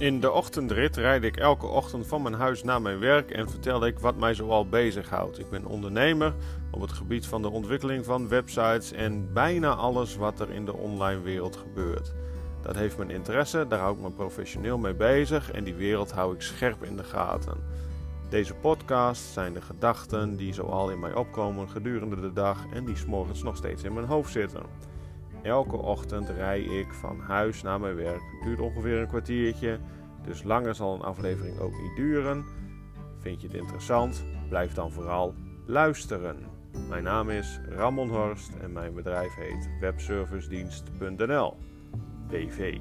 In de ochtendrit rijd ik elke ochtend van mijn huis naar mijn werk en vertel ik wat mij zoal bezighoudt. Ik ben ondernemer op het gebied van de ontwikkeling van websites en bijna alles wat er in de online wereld gebeurt. Dat heeft mijn interesse, daar hou ik me professioneel mee bezig en die wereld hou ik scherp in de gaten. Deze podcast zijn de gedachten die zoal in mij opkomen gedurende de dag en die s'morgens nog steeds in mijn hoofd zitten. Elke ochtend rij ik van huis naar mijn werk. Het duurt ongeveer een kwartiertje, dus langer zal een aflevering ook niet duren. Vind je het interessant? Blijf dan vooral luisteren. Mijn naam is Ramon Horst en mijn bedrijf heet webservicedienst.nl. BV.